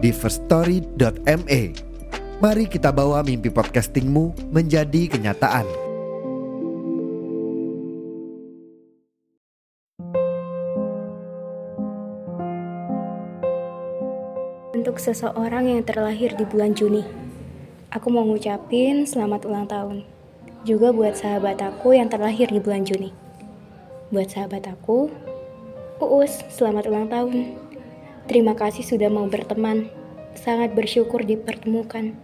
di firststory.me. Mari kita bawa mimpi podcastingmu menjadi kenyataan. Untuk seseorang yang terlahir di bulan Juni, aku mau ngucapin selamat ulang tahun. Juga buat sahabat aku yang terlahir di bulan Juni. Buat sahabat aku, Uus, selamat ulang tahun. Terima kasih sudah mau berteman. Sangat bersyukur dipertemukan.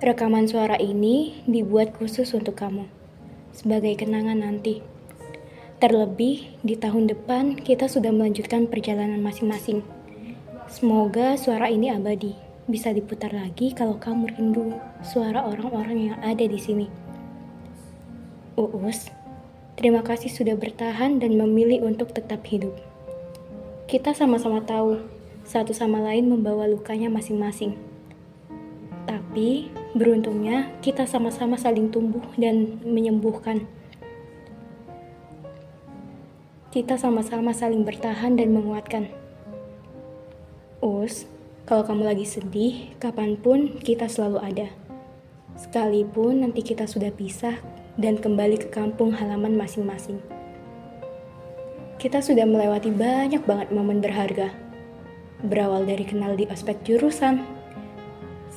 Rekaman suara ini dibuat khusus untuk kamu, sebagai kenangan nanti. Terlebih, di tahun depan kita sudah melanjutkan perjalanan masing-masing. Semoga suara ini abadi, bisa diputar lagi kalau kamu rindu suara orang-orang yang ada di sini. Uus, terima kasih sudah bertahan dan memilih untuk tetap hidup. Kita sama-sama tahu satu sama lain membawa lukanya masing-masing. Tapi beruntungnya kita sama-sama saling tumbuh dan menyembuhkan. Kita sama-sama saling bertahan dan menguatkan. Us, kalau kamu lagi sedih, kapan pun kita selalu ada. Sekalipun nanti kita sudah pisah dan kembali ke kampung halaman masing-masing. Kita sudah melewati banyak banget momen berharga berawal dari kenal di ospek jurusan,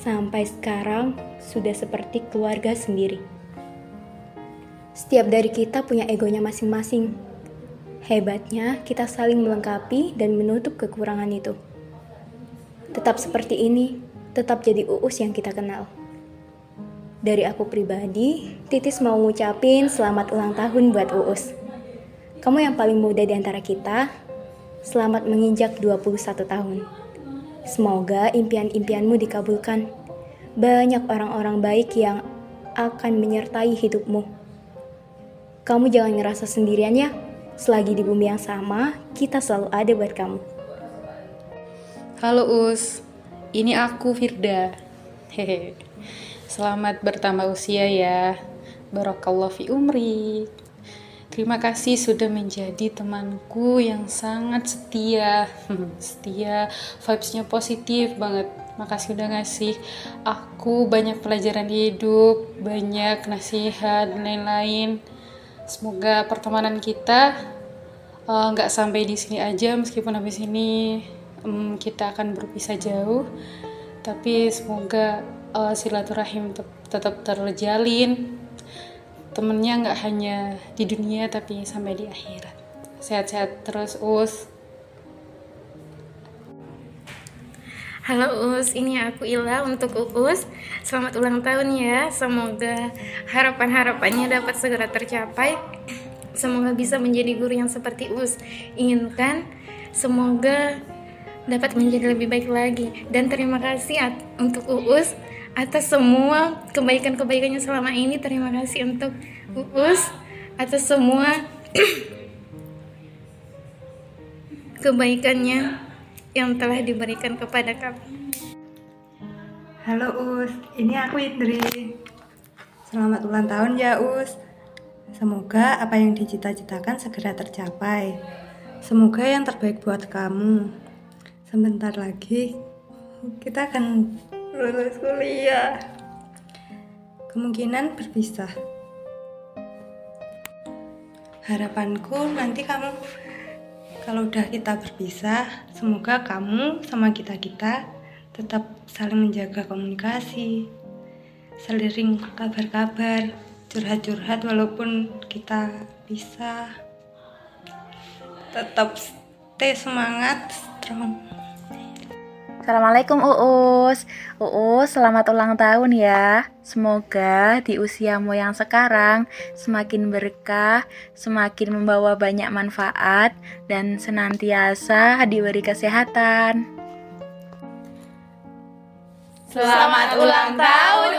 sampai sekarang sudah seperti keluarga sendiri. Setiap dari kita punya egonya masing-masing. Hebatnya, kita saling melengkapi dan menutup kekurangan itu. Tetap seperti ini, tetap jadi uus yang kita kenal. Dari aku pribadi, Titis mau ngucapin selamat ulang tahun buat uus. Kamu yang paling muda di antara kita, Selamat menginjak 21 tahun. Semoga impian-impianmu dikabulkan. Banyak orang-orang baik yang akan menyertai hidupmu. Kamu jangan ngerasa sendirian ya. Selagi di bumi yang sama, kita selalu ada buat kamu. Halo Us, ini aku Firda. Hehe. Selamat bertambah usia ya. Barakallah fi umri. Terima kasih sudah menjadi temanku yang sangat setia, setia, vibesnya positif banget. Makasih udah ngasih aku banyak pelajaran hidup, banyak nasihat dan lain-lain. Semoga pertemanan kita eh, nggak uh, sampai di sini aja, meskipun habis ini um, kita akan berpisah jauh. Tapi semoga uh, silaturahim tetap terjalin temennya nggak hanya di dunia tapi sampai di akhirat sehat-sehat terus us Halo Us, ini aku Ila untuk Us. Selamat ulang tahun ya. Semoga harapan-harapannya dapat segera tercapai. Semoga bisa menjadi guru yang seperti Us inginkan. Semoga dapat menjadi lebih baik lagi. Dan terima kasih untuk Us atas semua kebaikan-kebaikannya selama ini. Terima kasih untuk Uus atas semua kebaikannya yang telah diberikan kepada kami. Halo Us, ini aku Indri. Selamat ulang tahun ya Us. Semoga apa yang dicita-citakan segera tercapai. Semoga yang terbaik buat kamu. Sebentar lagi kita akan lulus kuliah. Kemungkinan berpisah. Harapanku nanti kamu kalau udah kita berpisah semoga kamu sama kita kita tetap saling menjaga komunikasi seliring kabar-kabar curhat-curhat walaupun kita bisa tetap stay semangat strong Assalamualaikum Uus. Uus selamat ulang tahun ya. Semoga di usiamu yang sekarang Semakin berkah Semakin membawa banyak manfaat Dan senantiasa diberi kesehatan. Selamat ulang tahun